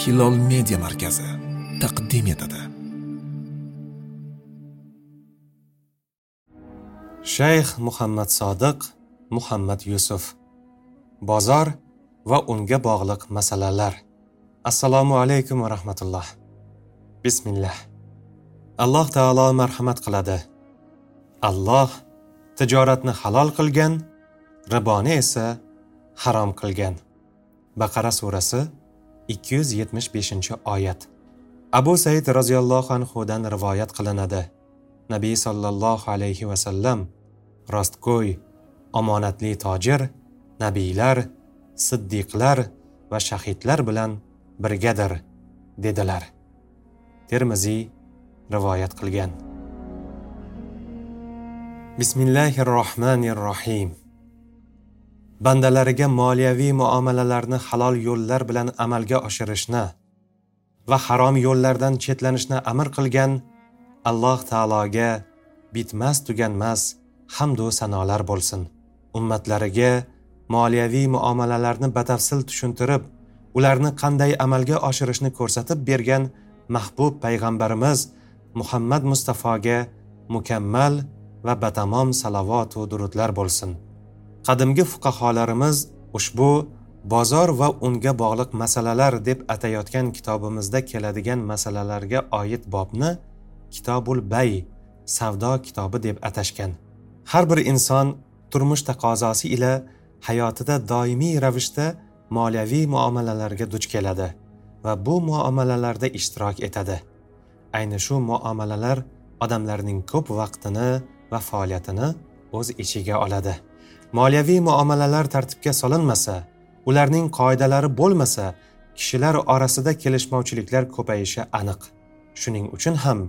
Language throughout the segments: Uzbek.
hilol media markazi taqdim etadi. Shayx muhammad sodiq muhammad yusuf. Bozor va unga bog'liq masalalar. Assalomu alaykum va rahmatulloh. Bismillah. Alloh taolo marhamat qiladi. Alloh tijoratni halol qilgan riboni esa harom qilgan. Baqara surasi 275 oyat. Abu said roziyallohu anhudan rivoyat qilinadi. Nabiy sollallohu alayhi vasallam rostgo'y omonatli tojir nabiylar siddiqlar va shahidlar bilan birgadir dedilar. Termiziy rivoyat qilgan. Bismillahi rohmanir rohim bandalariga moliyaviy muomalalarni halol yo'llar bilan amalga oshirishni va harom yo'llardan chetlanishni amr qilgan alloh taologa bitmas tuganmas hamdu sanolar bo'lsin. Ummatlariga moliyaviy muomalalarni batafsil tushuntirib ularni qanday amalga oshirishni ko'rsatib bergan mahbub payg'ambarimiz muhammad mustafoga mukammal va batamom salovatu durudlar bo'lsin. Qadimgi fuqaholarimiz ushbu bozor va unga bog'liq masalalar deb atayotgan kitobimizda keladigan masalalarga oid bobni kitobul bay savdo kitobi deb atashgan. Har bir inson turmush taqozosi ila hayotida doimiy ravishda moliyaviy muomalalarga duch keladi va bu muomalalarda ishtirok etadi. Ayni shu muomalalar odamlarning ko'p vaqtini va faoliyatini o'z ichiga oladi. Moliyaviy muomalalar tartibga solinmasa ularning qoidalari bo'lmasa kishilar orasida kelishmovchiliklar ko'payishi aniq. Shuning uchun ham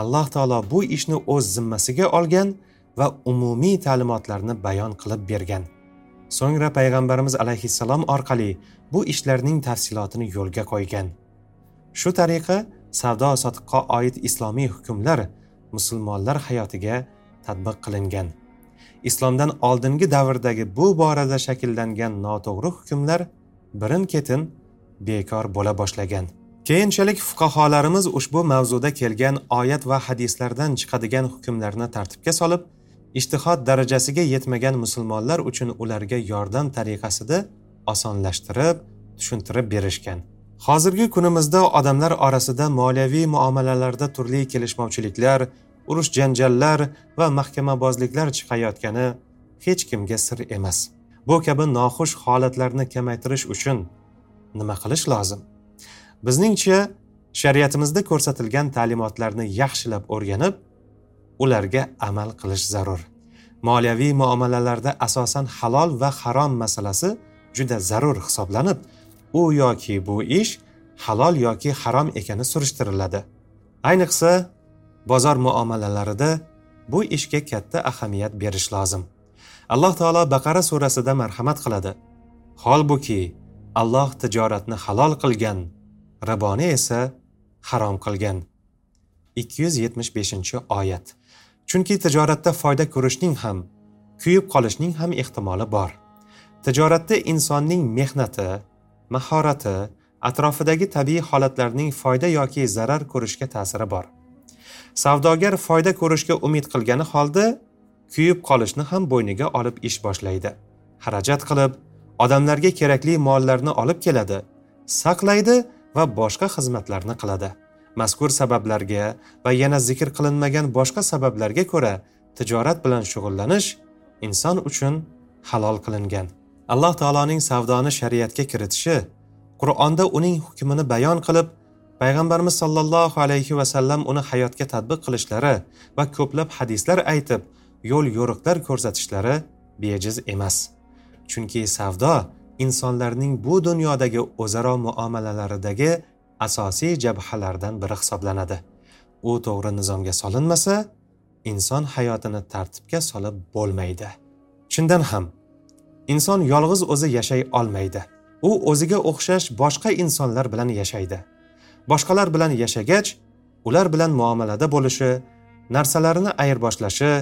alloh taolo bu ishni o'z zimmasiga olgan va umumiy ta'limotlarni bayon qilib bergan. So'ngra payg'ambarimiz alayhissalom orqali bu ishlarning tafsilotini yo'lga qo'ygan. Shu tariqa savdo sotiqqa oid islomiy hukmlar musulmonlar hayotiga tatbiq qilingan. Islomdan oldingi davrdagi bu borada shakllangan noto'g'ri hukmlar birin ketin bekor bo'la boshlagan. Keyinchalik fuqaholarimiz ushbu mavzuda kelgan oyat va hadislardan chiqadigan hukmlarni tartibga solib ishtihod darajasiga yetmagan musulmonlar uchun ularga yordam tariqasida osonlashtirib tushuntirib berishgan. Hozirgi kunimizda odamlar orasida moliyaviy muomalalarda turli kelishmovchiliklar urush janjallar va mahkamabozliklar chiqayotgani hech kimga sir emas. Bu kabi noxush holatlarni kamaytirish uchun nima qilish lozim? Bizningcha shariatimizda ko'rsatilgan ta'limotlarni yaxshilab o'rganib ularga amal qilish zarur. Moliyaviy muomalalarda asosan halol va harom masalasi juda zarur hisoblanib u yoki bu ish halol yoki harom ekani surishtiriladi. Ayniqsa bozor muomalalarida bu ishga katta ahamiyat berish lozim. Alloh taolo baqara surasida marhamat qiladi. Holbuki alloh tijoratni halol qilgan riboni esa harom qilgan. 275 oyat. Chunki tijoratda foyda ko'rishning ham kuyib qolishning ham ehtimoli bor. Tijoratda insonning mehnati mahorati atrofidagi tabiiy holatlarning foyda yoki zarar ko'rishga ta'siri bor. Savdogar foyda ko'rishga umid qilgani holda kuyib qolishni ham bo'yniga olib ish boshlaydi. Xarajat qilib odamlarga kerakli mollarni olib keladi saqlaydi va boshqa xizmatlarni qiladi. Mazkur sabablarga va yana zikr qilinmagan boshqa sabablarga ko'ra tijorat bilan shug'ullanish inson uchun halol qilingan. Alloh taoloning savdoni shariatga kiritishi qur'onda uning hukmini bayon qilib payg'ambarimiz sollallohu alayhi vasallam uni hayotga tadbiq qilishlari va ko'plab hadislar aytib yo'l yo'riqlar ko'rsatishlari bejiz emas. Chunki savdo insonlarning bu dunyodagi o'zaro muomalalaridagi asosiy jabhalardan biri hisoblanadi. U to'g'ri nizomga solinmasa inson hayotini tartibga solib bo'lmaydi. Chindan ham inson yolg'iz o'zi yashay olmaydi. U o'ziga o'xshash boshqa insonlar bilan yashaydi. Boshqalar bilan yashagach ular bilan muomalada bo'lishi narsalarini ayirboshlashi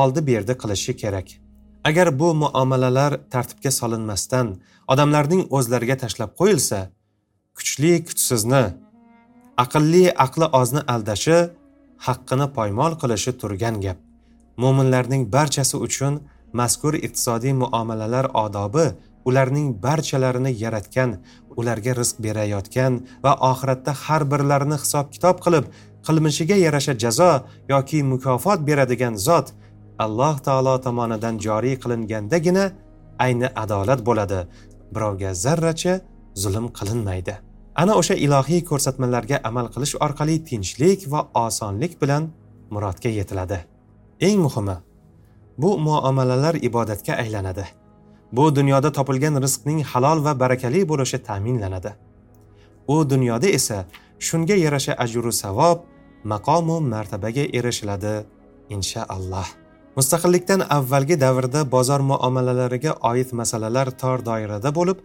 oldi berdi qilishi kerak. Agar bu muomalalar tartibga solinmasdan odamlarning o'zlariga tashlab qo'yilsa kuchli kuchsizni aqlli aqli ozni aldashi haqqini poymol qilishi turgan gap. Mo'minlarning barchasi uchun mazkur iqtisodiy muomalalar odobi ularning barchalarini yaratgan ularga rizq berayotgan va oxiratda har birlarini hisob kitob qilib qilmishiga yarasha jazo yoki mukofot beradigan zot alloh taolo tomonidan joriy qilingandagina ayni adolat bo'ladi. Birovga zarracha zulm qilinmaydi. Ana o'sha ilohiy ko'rsatmalarga amal qilish orqali tinchlik va osonlik bilan murodga yetiladi. Eng muhimi bu muomalalar ibodatga aylanadi. Bu dunyoda topilgan rizqning halol va barakali bo'lishi ta'minlanadi. U dunyoda esa shunga yarasha ajru savob maqomu martabaga erishiladi inshaalloh mustaqillikdan avvalgi davrda bozor muomalalariga oid masalalar tor doirada bo'lib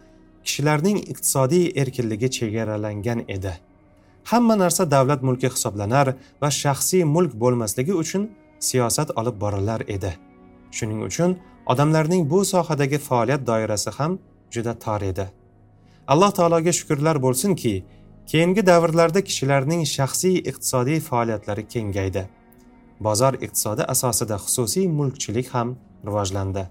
kishilarning iqtisodiy erkinligi chegaralangan edi. Hamma narsa davlat mulki hisoblanar va shaxsiy mulk bo'lmasligi uchun siyosat olib borilar edi. Shuning uchun odamlarning bu sohadagi faoliyat doirasi ham juda tor edi. Alloh taologa shukurlar bo'lsinki keyingi davrlarda kishilarning shaxsiy iqtisodiy faoliyatlari kengaydi. Bozor iqtisodi asosida xususiy mulkchilik ham rivojlandi.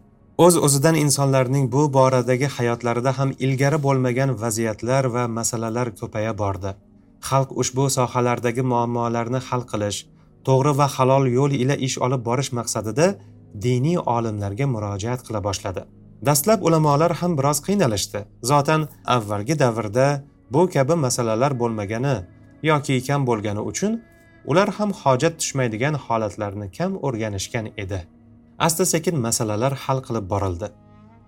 O'z o'zidan insonlarning bu boradagi hayotlarida ham ilgari bo'lmagan vaziyatlar va masalalar ko'paya bordi. Xalq ushbu sohalardagi muammolarni hal qilish to'g'ri va halol yo'l ila ish olib borish maqsadida diniy olimlarga murojaat qila boshladi. Dastlab ulamolar ham biroz qiynalishdi. Zotan avvalgi davrda bu kabi masalalar bo'lmagani yoki kam bo'lgani uchun ular ham hojat tushmaydigan holatlarni kam o'rganishgan edi. Asta sekin masalalar hal qilib borildi.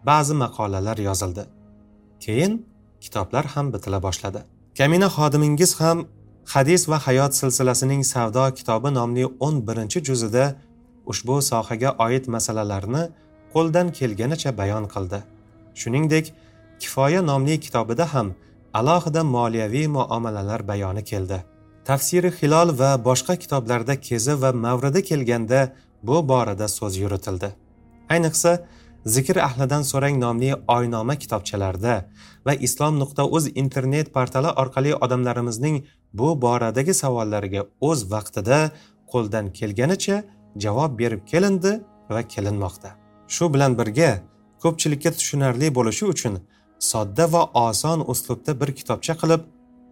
Ba'zi maqolalar yozildi. Keyin kitoblar ham bitila boshladi. Kamina xodimingiz ham hadis va hayot silsilasining savdo kitobi nomli 11 juzida ushbu sohaga oid masalalarni qo'ldan kelganicha bayon qildi. Shuningdek kifoya nomli kitobida ham alohida moliyaviy muomalalar bayoni keldi. Tafsiri hilol va boshqa kitoblarda kezi va mavridi kelganda bu borada so'z yuritildi. Ayniqsa zikr ahlidan so'rang nomli oynoma kitobchalarda va islom nuqta uz internet portali orqali odamlarimizning bu boradagi savollariga o'z vaqtida qo'ldan kelganicha javob berib kelindi va kelinmoqda. Shu bilan birga ko'pchilikka tushunarli bo'lishi uchun sodda va oson uslubda bir kitobcha qilib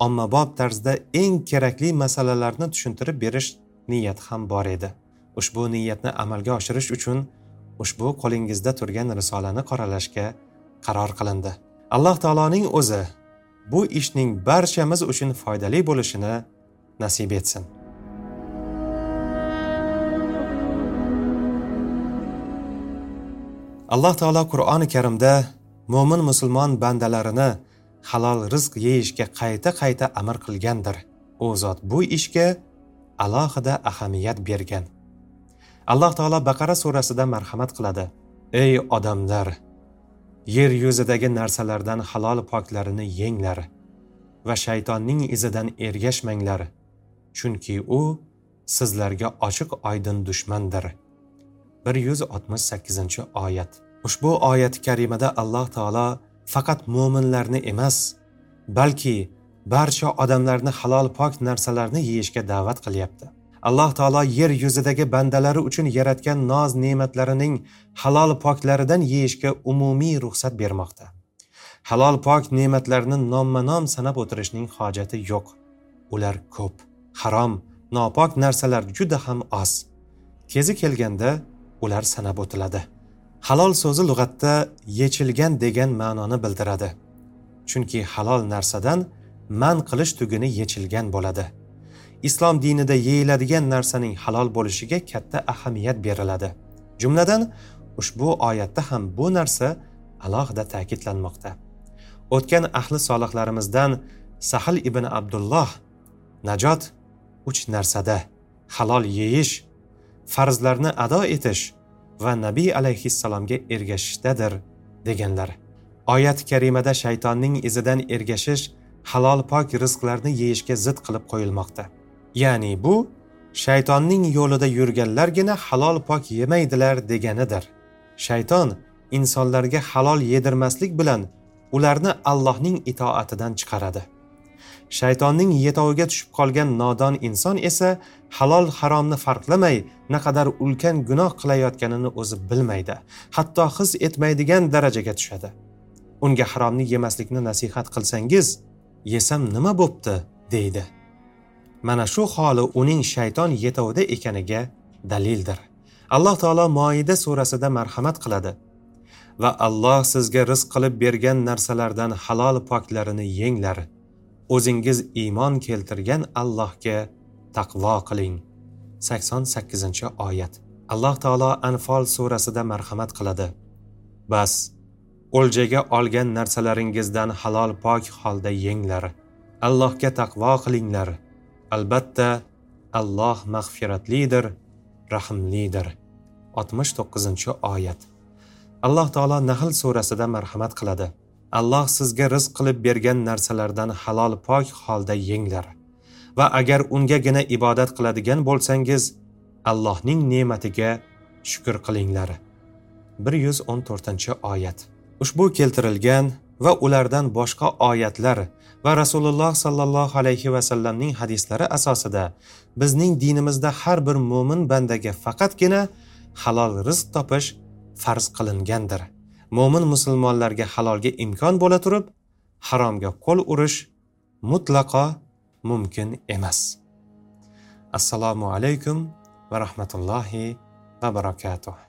ommabop tarzda eng kerakli masalalarni tushuntirib berish niyati ham bor edi. Ushbu niyatni amalga oshirish uchun ushbu qo'lingizda turgan risolani qoralashga qaror qilindi. Alloh taoloning o'zi bu ishning barchamiz uchun foydali bo'lishini nasib etsin. Alloh taolo qur'oni karimda mo'min musulmon bandalarini halol rizq yeyishga qayta qayta amr qilgandir. U zot bu ishga alohida ahamiyat bergan. Alloh taolo baqara surasida marhamat qiladi. Ey odamlar yer yuzidagi narsalardan halol poklarini yenglar va shaytonning izidan ergashmanglar chunki u sizlarga ochiq oydin dushmandir. Bir yuz oltmish sakkizinchi oyat. Ushbu oyati karimada alloh taolo faqat mo'minlarni emas balki barcha odamlarni halol pok narsalarni yeyishga da'vat qilyapti. Alloh taolo yer yuzidagi bandalari uchun yaratgan noz ne'matlarining halol poklaridan yeyishga umumiy ruxsat bermoqda. Halol pok ne'matlarni nomma nom sanab o'tirishning hojati yo'q. Ular ko'p harom nopok narsalar juda ham oz. Kezi kelganda ular sanab o'tiladi. Halol so'zi lug'atda yechilgan degan ma'noni bildiradi. Chunki halol narsadan man qilish tuguni yechilgan bo'ladi. Islom dinida yeyiladigan narsaning halol bo'lishiga katta ahamiyat beriladi. Jumladan ushbu oyatda ham bu narsa alohida ta'kidlanmoqda. O'tgan ahli solihlarimizdan sahl ibn abdulloh najot uch narsada halol yeyish farzlarni ado etish va nabiy alayhissalomga ergashishdadir deganlar. Oyat karimada shaytonning izidan ergashish halol pok rizqlarni yeyishga zid qilib qo'yilmoqda. Ya'ni bu shaytonning yo'lida yurganlargina halol pok yemaydilar deganidir. Shayton insonlarga halol yedirmaslik bilan ularni allohning itoatidan chiqaradi. Shaytonning yetoviga tushib qolgan nodon inson esa halol haromni farqlamay naqadar ulkan gunoh qilayotganini o'zi bilmaydi hatto his etmaydigan darajaga tushadi. Unga haromni yemaslikni nasihat qilsangiz yesam nima bo'pti deydi. Mana shu holi uning shayton yetovida ekaniga dalildir. Alloh taolo moida surasida marhamat qiladi. Va alloh sizga rizq qilib bergan narsalardan halol poklarini yenglar. O'zingiz iymon keltirgan allohga taqvo qiling. sakson sakkizinchi oyat. Alloh taolo anfol surasida marhamat qiladi. Bas o'ljaga olgan narsalaringizdan halol pok holda yenglar. Allohga taqvo qilinglar. Albatta alloh mag'firatlidir rahmlidir. Oltmish to'qqizinchi oyat. Alloh taolo nahl surasida marhamat qiladi. Alloh sizga rizq qilib bergan narsalardan halol pok holda yenglar. Va agar ungagina ibodat qiladigan bo'lsangiz allohning ne'matiga shukur qilinglar. bir yuz o'n to'rtinchi oyat. Ushbu keltirilgan va ulardan boshqa oyatlar va rasululloh sollallohu alayhi vasallamning hadislari asosida bizning dinimizda har bir mo'min bandaga faqatgina halol rizq topish farz qilingandir. Mo'min musulmonlarga halolga imkon bo'la turib haromga qo'l urish mutlaqo mumkin emas. Assalomu alaykum va rahmatullohi va barakatuh.